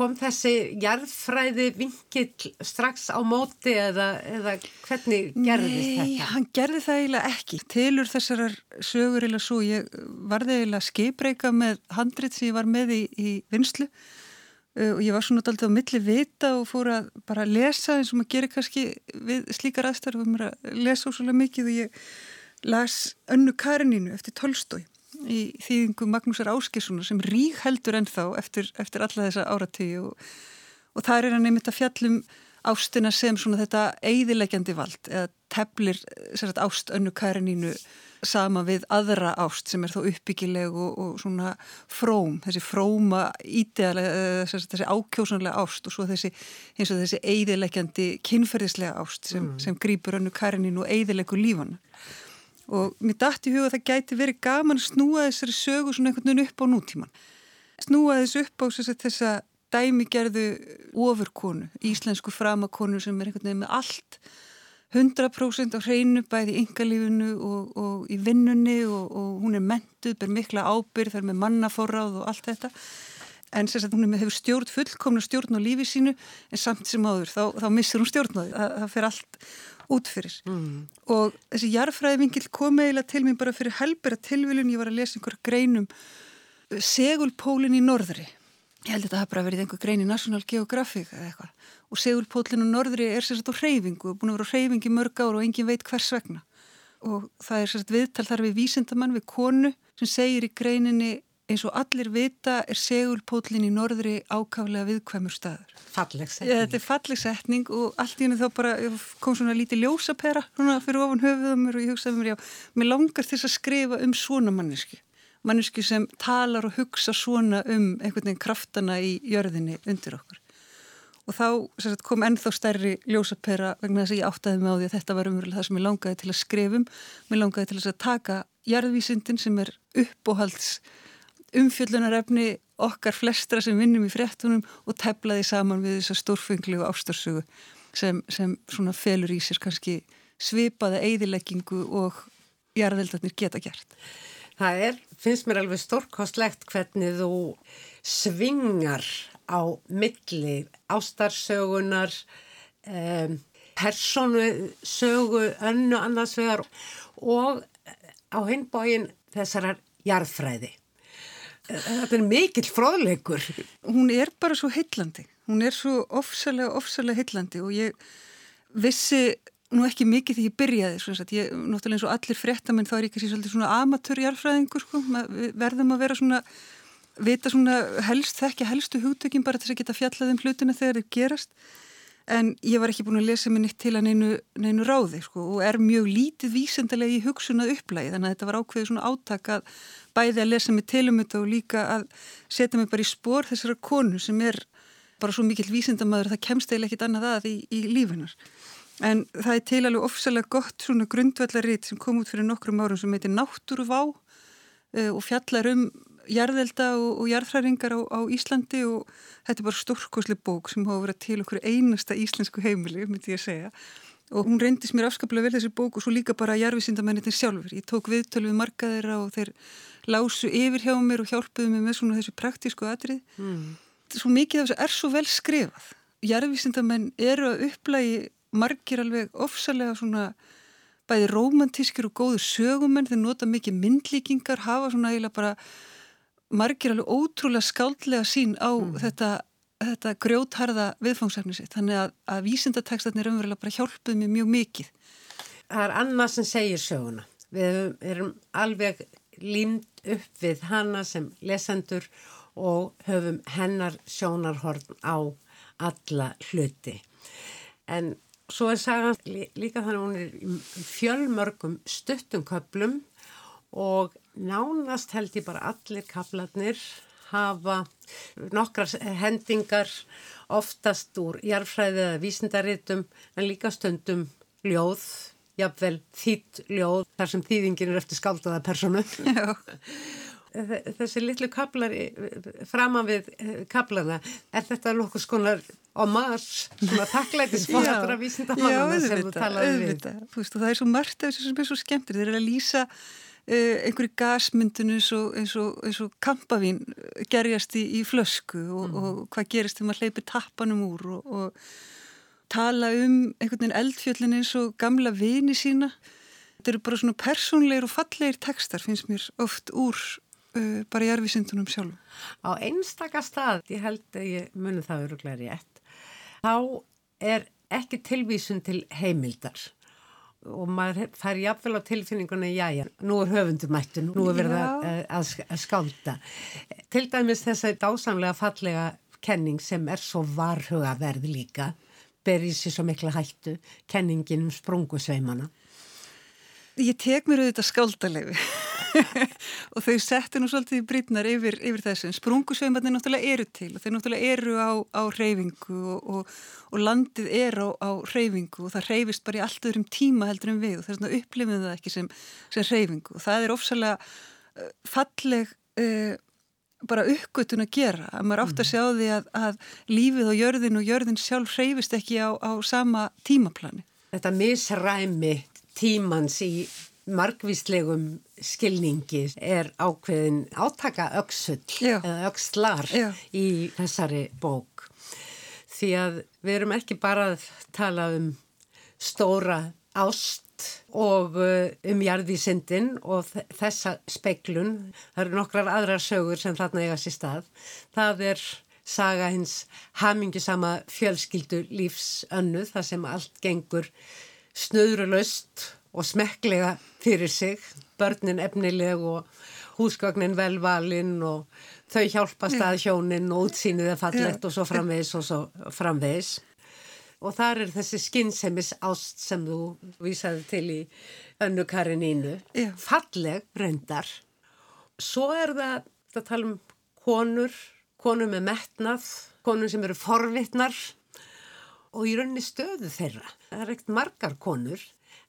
Kom þessi jarðfræði vinkill strax á móti eða, eða hvernig gerðist Nei, þetta? Nei, hann gerði það eiginlega ekki. Tilur þessarar sögur eiginlega svo, ég varði eiginlega skipreika með handrit sem ég var með í, í vinslu uh, og ég var svona alltaf á milli vita og fór að bara lesa eins og maður gerir kannski við slíkar maður að lesa ósvöldlega mikið og ég las önnu Karininu eftir Tolstói í þýðingu Magnúsar Áskessunar sem rík heldur ennþá eftir, eftir alla þessa áratíu og, og það er hann einmitt að fjallum ástina sem svona þetta eigðilegjandi vald eða teflir sagt, ást önnu Karinínu sama við aðra ást sem er þá uppbyggileg og, og svona fróm, þessi fróma ídealega, þessi ákjósanlega ást og svo þessi, eins og þessi eigðilegjandi kynferðislega ást sem, mm. sem grýpur önnu Karinínu og eigðilegu lífana og mér dætt í huga að það gæti verið gaman að snúa þessari sögu svona einhvern veginn upp á nútíman. Snúa þessu upp á þessa dæmigerðu ofurkonu, íslensku framakonu sem er einhvern veginn með allt 100% á hreinu bæði í yngalífinu og, og í vinnunni og, og hún er mentuð, ber mikla ábyrð, það er með mannaforráð og allt þetta en sérstaklega hún hefur stjórn fullkomna stjórn á lífi sínu en samt sem áður þá, þá missir hún stjórn á því, það, það fer allt út fyrir. Mm. og þessi jarfræðivingil kom eiginlega til mér bara fyrir helbera tilviljun, ég var að lesa einhver greinum uh, segulpólinn í norðri. Ég held að þetta hafa bara verið einhver grein í National Geographic eða eitthvað. Og segulpólinn í norðri er sérstaklega reyfingu og búin að vera reyfingi mörg ár og engin veit hvers vegna. Og það er sérstaklega viðtal þar við vísindamann við konu sem segir í greininni eins og allir vita er segulpólinn í norðri ákaflega viðkvæmur staður. Falleg setning. Ja, þetta er falleg setning og allt í henni þá bara kom svona lítið ljósapera svona fyrir ofan höfuðum og ég hugsaði mér já, mér langar þess að skrifa um svona manneski. Manneski sem talar og hugsa svona um einhvern veginn kraftana í jörðinni undir okkur. Og þá sagt, kom ennþá stærri ljósapera vegna þess að ég áttaði mig á því að þetta var umverulega það sem ég langaði til að skrifum. Mér langaði til að taka jarðvísindin sem er uppóhalds umfjöllunarefni okkar flestra sem vinnum í fréttunum og teflaði saman við þessa stórfengli og ástarsögu sem, sem svona felur í sér kannski svipaða eigðileggingu og jarðeldarnir geta gert. Það er, finnst mér alveg stórkostlegt hvernig þú svingar á milli ástarsögunar, um, persónusögu, önnu annarsvegar og á hinbógin þessarar jarðfræði. Þetta er mikill fróðleikur. Hún er bara svo hillandi. Hún er svo ofsalega, ofsalega hillandi og ég vissi nú ekki mikið því ég byrjaði. Ég, náttúrulega eins og allir fréttamenn þá er ég kannski svolítið svona amatörjarfræðingur sko. Verðum að vera svona, vita svona helst, þekkja helstu hugtökin bara til að geta fjallað um hlutina þegar þeir gerast. En ég var ekki búin að lesa mér nýtt til að neinu, neinu ráði sko og er mjög lítið vísendalega í hugsunað upplægi þannig að þetta var ákveðið svona áttak að bæði að lesa mig til um þetta og líka að setja mig bara í spór þessara konu sem er bara svo mikill vísendamæður að það kemst eða ekkit annað að í, í lífinar. En það er til alveg ofsalega gott svona grundvallaritt sem kom út fyrir nokkrum árum sem heitir Náttúruvá uh, og fjallar um jarðelda og, og jarðhræringar á, á Íslandi og þetta er bara stórkosli bók sem hafa verið til okkur einasta íslensku heimili, myndi ég að segja og hún reyndis mér afskaplega vel þessi bók og svo líka bara jarðvísindamennitin sjálfur. Ég tók viðtölu við marga þeirra og þeir lásu yfir hjá mér og hjálpuðu mér með svona þessu praktísku atrið. Mm. Svo mikið af þessu er svo vel skrifað. Jarðvísindamenn eru að upplægi margir alveg ofsalega svona bæði romantískir og góður sögumenn, þeir nota mikið myndlíkingar, hafa svona eiginlega bara margir alveg ótrúlega skáldlega sín á mm. þetta, þetta grjótharða viðfangsefni sitt. Þannig að, að vísindatekstarnir umverulega bara hjálpuð mér mjög mikið. Það er annað sem segir söguna. Við erum alveg límt upp við hana sem lesendur og höfum hennar sjónarhorn á alla hluti. En svo er sagan líka þannig að hún er í fjölmörgum stuttumköplum og nánast held ég bara allir kaplarnir hafa nokkrar hendingar oftast úr jarfræði eða vísindaritum en líka stundum ljóð, jafnvel þýtt ljóð þar sem þýðingin er eftir skáldaða personu. Þessi litlu kaplar framan við eh, kaplarna, er þetta nokkuð skonar á mars, svona takklætisfóðatra vísindamannana sem þú talaði við? Já, auðvitað, veist og það er svo margt af þessu sem er svo skemmtir, þeir eru að lýsa einhverju gasmyndinu eins og, eins og, eins og kampavín gerjast í, í flösku og, mm. og hvað gerist þegar maður hleypir tappanum úr og tala um einhvern veginn eldfjöllin eins og gamla vini sína. Þetta eru bara svona persónleir og falleir tekstar finnst mér oft úr uh, bara í erfisindunum sjálf. Á einstaka stað, ég held að ég muni það öruglega rétt, þá er ekki tilvísun til heimildar og maður fær jáfnvel á tilfinninguna já, já, nú er höfundumættun nú er verið að, að, að skálda. Til dæmis þess að dásamlega fallega kenning sem er svo varhugaverð líka ber í sig svo mikla hættu kenningin um sprungusveimana Ég tek mér auðvitað skáldalegu og þau settu nú svolítið brýtnar yfir, yfir þessu. Sprungusveimarnir náttúrulega eru til og þau náttúrulega eru á, á reyfingu og, og, og landið er á, á reyfingu og það reyfist bara í allt öðrum tíma heldur en við og þess vegna upplifum það ekki sem, sem reyfingu og það er ofsalega uh, falleg uh, bara uppgötun að gera að maður átt að mm. sjá því að, að lífið og jörðin og jörðin sjálf reyfist ekki á, á sama tímaplani. Þetta misræmi tímans í margvíslegum skilningi er ákveðin átaka öksull eða ökslar Já. í þessari bók. Því að við erum ekki bara að tala um stóra ást og uh, um jarðísindin og þessa speiklun það eru nokkrar aðrar sögur sem þarna eiga sér stað. Það er saga hins hamingisama fjölskyldu lífs önnu þar sem allt gengur snöðrulöst og smekklega fyrir sig, börnin efnileg og húsgagnin velvalinn og þau hjálpast að hjónin og útsýnið er fallegt og svo framvegis og svo framvegis. Og þar er þessi skinnseimis ást sem þú vísaði til í önnu Karinínu, falleg reyndar. Svo er það, það tala um konur, konur með metnað, konur sem eru forvittnar og í rauninni stöðu þeirra. Það er ekkert margar konur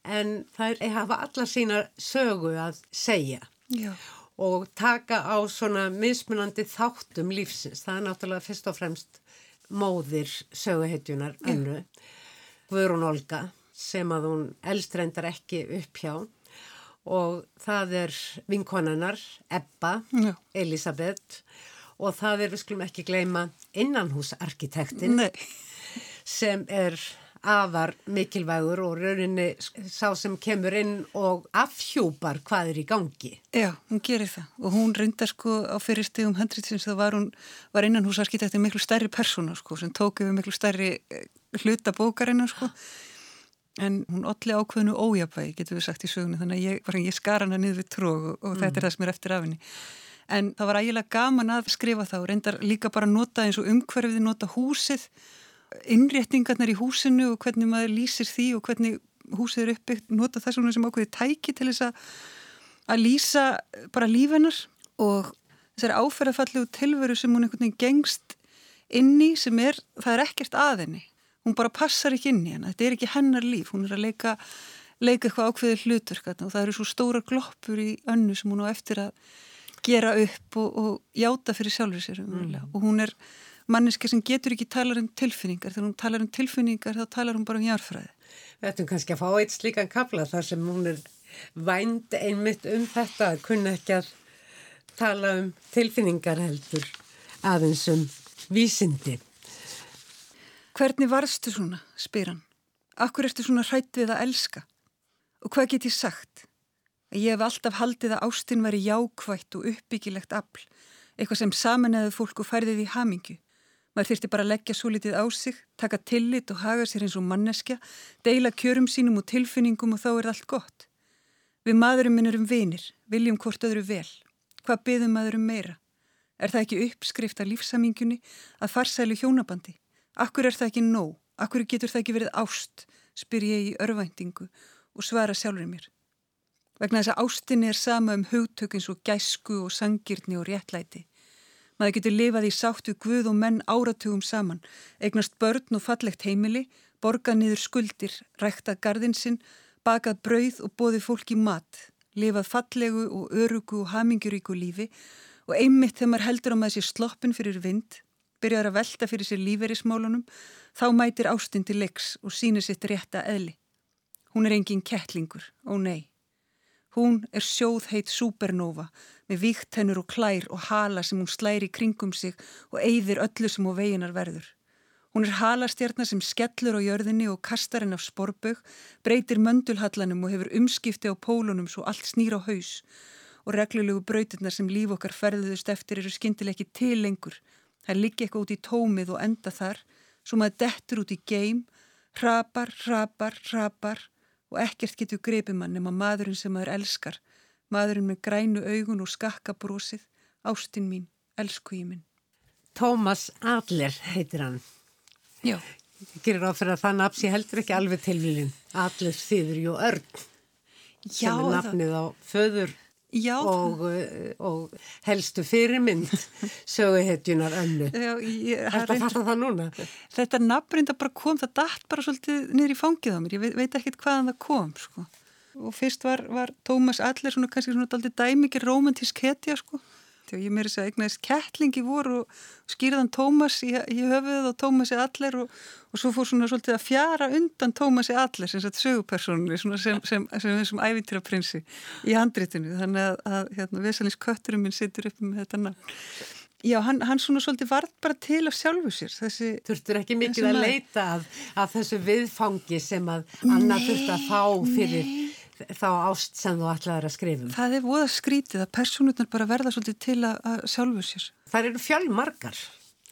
en það hafa alla sína sögu að segja Já. og taka á svona mismunandi þáttum lífsins. Það er náttúrulega fyrst og fremst móðir söguhetjunar önnu, Guðrún Olga sem að hún eldstrendar ekki upp hjá og það er vinkonannar Ebba, Já. Elisabeth og það er, við skulum ekki gleyma, innanhúsarkitektin sem er afar mikilvægur og rauninni sá sem kemur inn og afhjúpar hvað er í gangi. Já, hún gerir það og hún reyndar sko á fyrir stegum hendritsins þá var hún, var innan húsarkitekti miklu stærri persóna sko sem tók yfir miklu stærri eh, hluta bókarinnar sko en hún olli ákveðinu ójabægi getur við sagt í sögunu þannig að ég, ég skar hana niður við tróg og, og mm. þetta er það sem er eftir af henni. En það var ægilega gaman að skrifa og reyndar líka bara nota eins og umhverfið nota húsið innréttingarnar í húsinu og hvernig maður lýsir því og hvernig húsið er uppbyggt, nota það svona sem ákveði tæki til þess að, að lýsa bara lífennar og þessari áferðafallegu tilveru sem hún einhvern veginn gengst inn í sem er, það er ekkert aðinni hún bara passar ekki inn í henn þetta er ekki hennar líf, hún er að leika leika eitthvað ákveðið hlutur og það eru svo stóra gloppur í önnu sem hún á eftir að gera upp og, og játa fyrir sjálfur sér mm. og hún er manneski sem getur ekki talar um tilfinningar. Þegar hún talar um tilfinningar þá talar hún bara um járfræði Við ættum kannski að fá eitt slíkan kabla þar sem hún er vænd einmitt um þetta að kunna ekki að tala um tilfinningar heldur aðeins um vísindi. Hvernig varstu svona, spyr hann? Akkur ertu svona hrætt við að elska? Og hvað get ég sagt? Ég hef alltaf haldið að ástinn veri jákvætt og uppbyggilegt afl. Eitthvað sem samanæðu fólk og færðið í hamingju Maður þurfti bara að leggja svo litið á sig, taka tillit og haga sér eins og manneskja, deila kjörum sínum og tilfinningum og þá er allt gott. Við maðurum minn erum vinir, viljum hvort öðru vel. Hvað byðum maðurum meira? Er það ekki uppskrift af lífsamingunni að farsælu hjónabandi? Akkur er það ekki nóg? Akkur getur það ekki verið ást? Spyr ég í örvæntingu og svara sjálfur mér. Vegna þess að ástinni er sama um hugtökins og gæsku og sangirni og réttlæti. Maður getur lifað í sáttu guð og menn áratugum saman, eignast börn og fallegt heimili, borga niður skuldir, rækta gardinsinn, bakað brauð og bóði fólki mat, lifað fallegu og örugu og haminguríku lífi og einmitt þegar maður heldur á maður sér sloppin fyrir vind, byrjar að velta fyrir sér líferismálunum, þá mætir ástinn til leiks og sínir sitt rétta eðli. Hún er engin kettlingur, ó nei. Hún er sjóðheit supernova með víktennur og klær og hala sem hún slæri kringum sig og eyðir öllu sem á veginar verður. Hún er halastjarnar sem skellur á jörðinni og kastar henn af sporbög, breytir möndulhallanum og hefur umskipti á pólunum svo allt snýr á haus og reglulegu brautirnar sem líf okkar ferðuðust eftir eru skindileg ekki til lengur. Það liggi eitthvað út í tómið og enda þar, svo maður dettur út í geim, hrapar, hrapar, hrapar og ekkert getur greipimann nema maðurinn sem maður elskar, maðurinn með grænu augun og skakkabrósið, ástinn mín, elsku í minn. Tómas Adler heitir hann. Já. Ég gerir á fyrir að það nafns ég heldur ekki alveg tilvílin. Adler þýður jú örn. Já, sem er nafnið á föður og, uh, og helstu fyrirmynd söguhetjunar önnu. Já, ég, Þetta fattar það núna. Þetta nafnrinda bara kom, það dætt bara svolítið niður í fangið á mér, ég veit, veit ekkert hvaðan það kom, sko. Og fyrst var, var Tómas Aller svona kannski svona dæmikið romantísk hetja, sko. Þegar ég meiri þess að eignaðist kettlingi voru og skýrðan Tómas í, í höfuð og Tómasi Aller og, og svo fór svona svolítið að fjara undan Tómasi Aller sem sett sögupersonunni sem, sem, sem, sem, sem ævintýraprinsi í handritinu. Þannig að, að hérna, Vesalins kötturinn minn sittur upp með þetta nafn. Já, hann, hann svona svolítið vart bara til af sjálfu sér. Þessi, Þurftur ekki mikið að leita að, að þessu viðfangi sem að Anna þurft að fá fyrir. Þá ást sem þú ætlaður að skrifa um. Það er voða skrítið að personutnar bara verða svolítið til að, að sjálfu sér. Það eru fjölmarkar.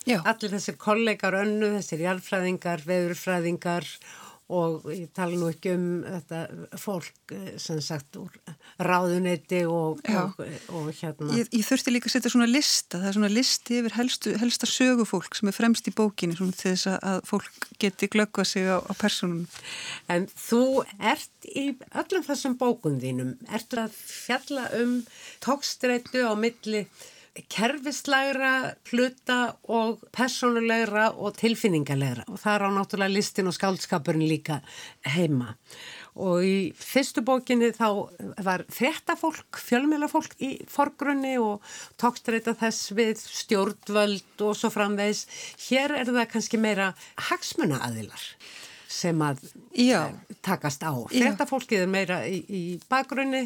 Já. Allir þessir kollegar önnu, þessir jarlfræðingar, veðurfræðingar og ég tala nú ekki um þetta fólk sem sagt úr ráðunetti og, og, og hérna. Ég, ég þurfti líka að setja svona lista, það er svona listi yfir helstu, helsta sögufólk sem er fremst í bókinni svona til þess að fólk geti glöggva sig á, á personunum. En þú ert í öllum þessum bókun þínum, ert að fjalla um tókstreitu á milli kerfislegra, hluta og personulegra og tilfinningalegra. Og það er á náttúrulega listin og skáldskapurinn líka heima. Og í fyrstu bókinni þá var fréttafólk, fjölmjölafólk í forgrunni og tókstreita þess við stjórnvöld og svo framvegs. Hér er það kannski meira hagsmuna aðilar sem að Já. takast á. Þetta fólkið er meira í, í bakgrunni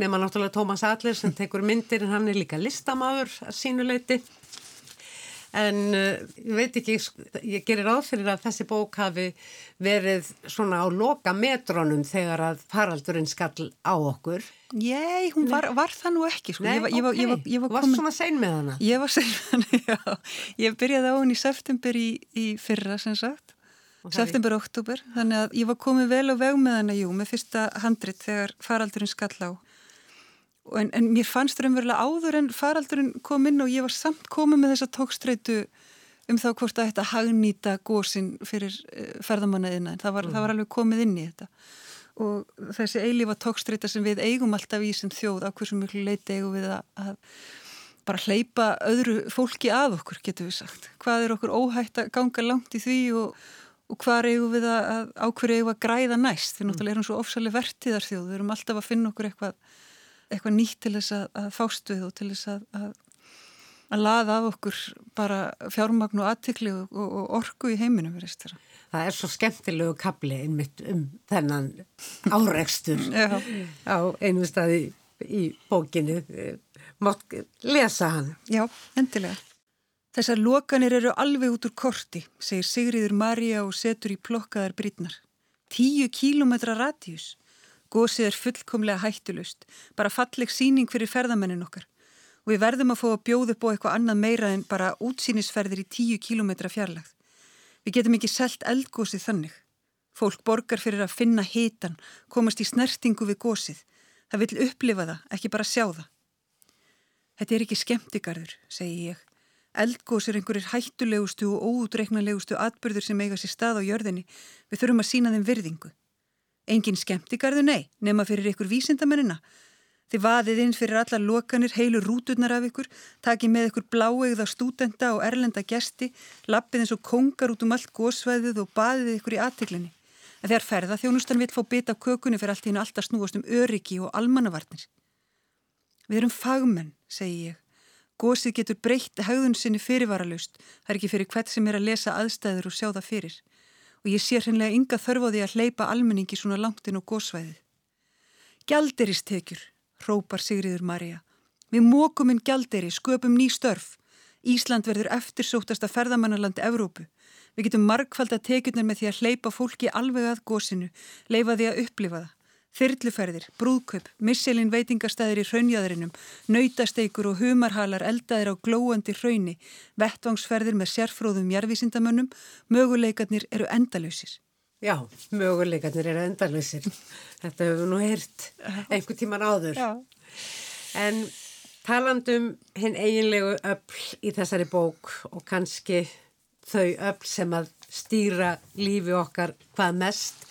nema náttúrulega Tómas Adler sem tekur myndir en hann er líka listamæður sínuleiti en uh, ég veit ekki, ég gerir áfyrir að þessi bók hafi verið svona á loka metrónum þegar að faraldurinn skall á okkur. Ég, hún var, var það nú ekki. Sko. Nei, ég, var, ég, okay. ég, var, ég var komin... Svona sein með hana? Ég var sein með hana, já. Ég byrjaði á henni í september í, í fyrra sem sagt. September, oktober, þannig að ég var komið vel á veg með hana, jú, með fyrsta handrit þegar faraldurinn skall á. En, en mér fannst raunverulega áður en faraldurinn kom inn og ég var samt komið með þessa tókstreitu um þá hvort að þetta hagnýta gósin fyrir uh, ferðamannaðina, en það var, mm. það var alveg komið inn í þetta. Og þessi eilífa tókstreita sem við eigum alltaf í sem þjóð, á hversu mjög leiti eigum við að, að bara hleypa öðru fólki að okkur, getur við sagt. Hvað er okkur óhætt að ganga langt í því og og hvað eigum við að, á hverju eigum við að græða næst? Því náttúrulega erum svo ofsalega vertiðar þjóð við erum alltaf að finna okkur eitthvað, eitthvað nýtt til þess að, að fást við og til þess að, að laða af okkur bara fjármagn og aðtikli og, og, og orgu í heiminum Það er svo skemmtilegu kapli einmitt um þennan áreikstur á einu staði í bókinu mátt lesa hann. Já, endilega Þessar lokanir eru alveg út úr korti, segir Sigriður Marja og setur í plokkaðar brýtnar. Tíu kílometra radíus. Gósið er fullkomlega hættulust, bara falleg síning fyrir ferðamennin okkar. Og við verðum að fá að bjóða á eitthvað annað meira en bara útsýnisferðir í tíu kílometra fjarlagð. Við getum ekki selt eldgósið þannig. Fólk borgar fyrir að finna hitan, komast í snertingu við gósið. Það vil upplifa það, ekki bara sjá það. Þetta er ekki skemmtigarður, segi ég. Eldgós er einhverjir hættulegustu og óútreiknalegustu atbyrður sem eiga sér stað á jörðinni. Við þurfum að sína þeim virðingu. Engin skemmtigarðu, nei, nema fyrir ykkur vísindamennina. Þið vaðið inn fyrir alla lokanir, heilu rúturnar af ykkur, takið með ykkur bláegða stúdenda og erlenda gesti, lappið eins og kongar út um allt gósvæðið og baðið ykkur í aðtiklinni. En þegar ferða þjónustan vill fá bita kökunni fyrir allt hinn alltaf snúast um öryggi og almannavarnir. Við erum fagmenn, segi ég. Gósið getur breytt haugðun sinni fyrirvaralust, það er ekki fyrir hvert sem er að lesa aðstæður og sjá það fyrir. Og ég sé hreinlega ynga þörf á því að hleypa almenningi svona langt inn á gósvæðið. Gjalderistekjur, hrópar Sigriður Marja. Við mókum inn gjalderi, sköpum ný störf. Ísland verður eftirsóttasta ferðamannarland Evrópu. Við getum markfald að tekjurnar með því að hleypa fólki alveg að gósinu, leifa því að upplifa það. Þyrluferðir, brúðkaup, misselin veitingastæðir í hraunjæðurinnum, nautasteikur og humarhalar eldaðir á glóandi hrauni, vettvangsferðir með sérfróðum jarðvísindamönnum, möguleikarnir eru endalösir. Já, möguleikarnir eru endalösir. Þetta hefur við nú heyrt einhver tíman áður. Já. En talandum hinn eiginlegu öll í þessari bók og kannski þau öll sem að stýra lífi okkar hvað mest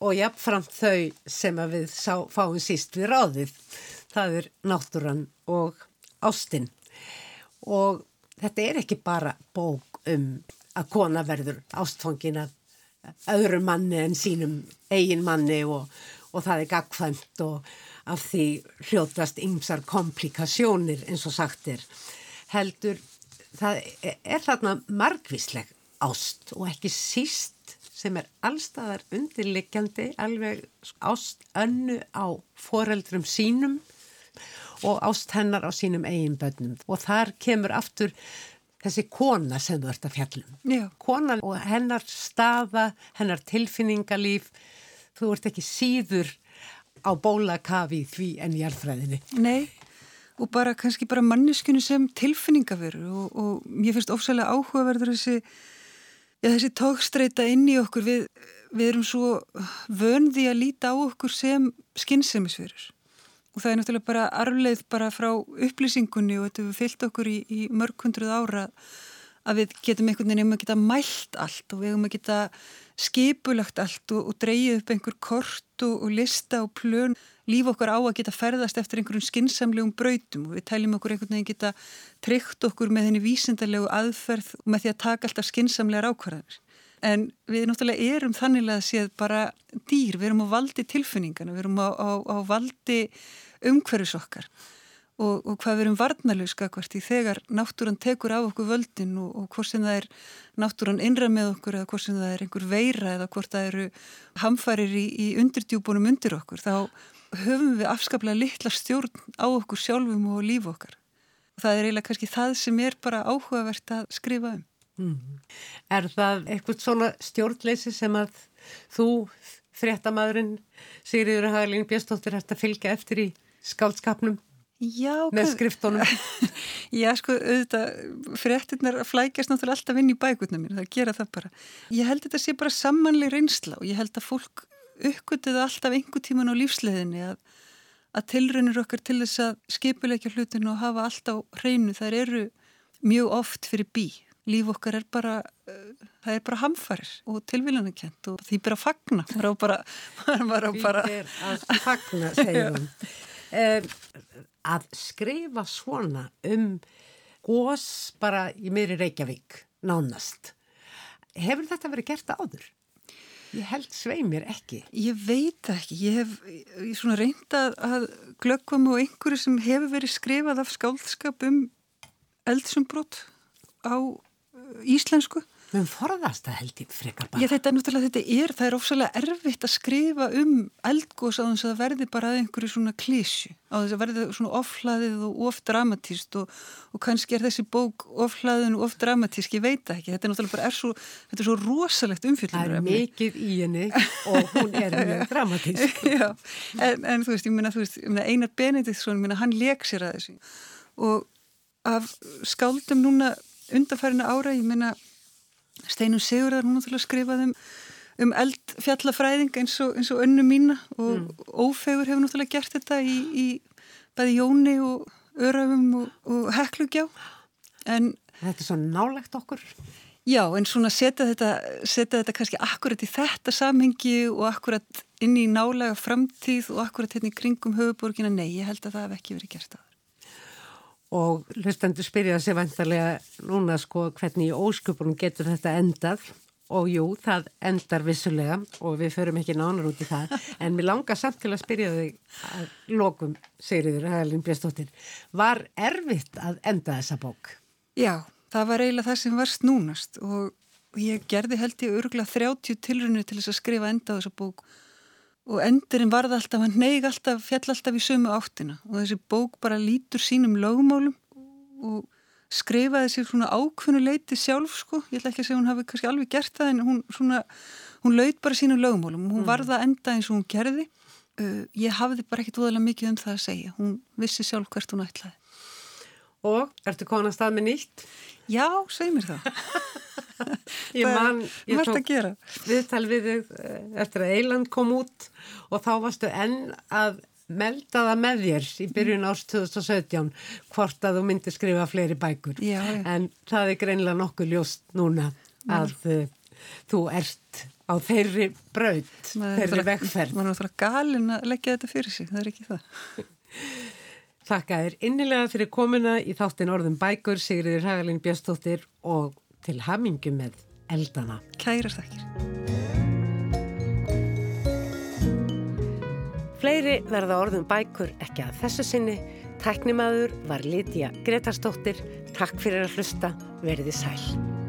og jafnframt þau sem við sá, fáum síst við ráðið. Það er náttúran og ástinn. Og þetta er ekki bara bók um að kona verður ástfangin að öðru manni en sínum eigin manni og, og það er gagfæmt og af því hljótast ymsar komplikasjónir eins og sagt er. Heldur, það er þarna margvísleg ást og ekki síst sem er allstaðar undirliggjandi alveg ást önnu á foreldrum sínum og ást hennar á sínum eigin bönnum og þar kemur aftur þessi kona sem þú ert að fjallum. Já. Kona og hennar staða, hennar tilfinningalíf, þú ert ekki síður á bólakafi því en í alfræðinni. Nei, og bara kannski bara manneskinu sem tilfinningaveru og, og mér finnst ofsalega áhugaverður þessi Já, þessi tókstreita inn í okkur, við, við erum svo vöndi að líta á okkur sem skynnsemisverur og það er náttúrulega bara arfleið bara frá upplýsingunni og þetta við fyllt okkur í, í mörg hundruð ára að við getum einhvern veginn um að geta mælt allt og við hefum að geta skipulagt allt og, og dreyið upp einhver kort og, og lista og plön. Líf okkar á að geta ferðast eftir einhverjum skinsamlegum brautum og við tæljum okkur einhvern veginn geta tryggt okkur með henni vísindarlegu aðferð og með því að taka alltaf skinsamlegar ákvarðanir. En við náttúrulega erum þannig að séð bara dýr, við erum á valdi tilfinningana, við erum á, á, á valdi umhverfis okkar og, og hvað við erum varnalöska hvert í þegar náttúran tekur af okkur völdin og, og hvort sem það er náttúran innra með okkur eða hvort sem það er einhver veira eða hvort það eru hamfarir í, í undirdjúbunum undir okkur þá höfum við afskaplega litla stjórn á okkur sjálfum og lífu okkar. Og það er eiginlega kannski það sem er bara áhugavert að skrifa um. Mm. Er það eitthvað svona stjórnleysi sem að þú, fréttamaðurinn Sigriður Hagalín Björnstóttir, hægt að fylgja eftir í skálskapnum Já, með skriftónum? Já, sko, auðvitað, fréttinnar flækjast náttúrulega alltaf inn í bækutna mér, það gera það bara. Ég held að þetta sé bara samanlega reynsla og ég held að fólk uppgötuð alltaf einhver tíman á lífsleðinni að, að tilraunir okkar til þess að skipuleikja hlutinu og hafa allt á hreinu þær eru mjög oft fyrir bí. Líf okkar er bara, uh, það er bara hamfarir og tilvílanakent og því bara að fagna. Það er bara, bara, bara Því er að fagna, segjum við. Að skrifa svona um gós bara í meiri Reykjavík, nánast. Hefur þetta verið gert áður? Ég held svei mér ekki. Ég veit ekki. Ég hef ég svona reyndað að glöggva mig á einhverju sem hefur verið skrifað af skáldskap um eldsumbrott á íslensku. Við forðast að held ég frekar bara. Já þetta er náttúrulega, þetta er, það er ofsalega erfitt að skrifa um eldgós á þess að það verði bara einhverju svona klísju, á þess að verði svona ofhlaðið og ofdramatíst og, og kannski er þessi bók ofhlaðin og ofdramatísk, ég veit ekki, þetta er náttúrulega bara er svo, þetta er svo rosalegt umfylgjum. Það er mikið í henni og hún er mjög dramatísk. Já, en, en þú veist, ég minna, þú veist, ég minna Einar Benediktsson, ég minna, hann leik sér að þessu og af skáldum núna undarfærinu ára, ég minna Steinun Sigurðar, hún náttúrulega skrifaði um, um eldfjallafræðing eins og, eins og önnu mína og mm. Ófegur hefur náttúrulega gert þetta í, í bæði Jóni og Örafum og, og Heklugjá. En, þetta er svo nálegt okkur. Já, en svona setja þetta, setja þetta kannski akkurat í þetta samhengi og akkurat inn í nálega framtíð og akkurat hérna í kringum höfuborgina, nei, ég held að það hef ekki verið gert að og hlustendur spyrja sér vantarlega núna sko hvernig í ósköpunum getur þetta endað og jú, það endar vissulega og við förum ekki nánar út í það en mér langar samt til að spyrja þig að lokum, Sigriður Hægalín Björnstóttir var erfitt að enda þessa bók? Já, það var eiginlega það sem var snúnast og ég gerði held ég örgulega 30 tilrunni til þess að skrifa enda þessa bók og endurinn varð alltaf, hann neig alltaf, fjall alltaf í sömu áttina og þessi bók bara lítur sínum lögmálum og skrifaði sér svona ákveðnu leiti sjálf sko, ég ætla ekki að segja hún hafi kannski alveg gert það en hún svona, hún laut bara sínum lögmálum og hún mm. varða enda eins og hún gerði. Uh, ég hafði bara ekkit úðalega mikið um það að segja, hún vissi sjálf hvert hún ætlaði. Og, ertu komin að stað með nýtt? Já, segi mér það. ég man, ég tók viðtal við þig eh, eftir að Eiland kom út og þá varstu enn að melda það með þér í byrjun árs 2017 hvort að þú myndi skrifa fleiri bækur já, já. en það er greinlega nokkuð ljóst núna að uh, þú ert á þeirri braut, þeirri vegferð. Man er náttúrulega galin að leggja þetta fyrir sig, það er ekki það. Þakka þér innilega fyrir komuna í þáttin orðum bækur, Sigriður Hagalín Björnstóttir og til hamingu með eldana. Kæra þakkir. Fleiri verða orðum bækur ekki að þessu sinni. Tæknimaður var Lítiða Gretarstóttir. Takk fyrir að hlusta. Verði sæl.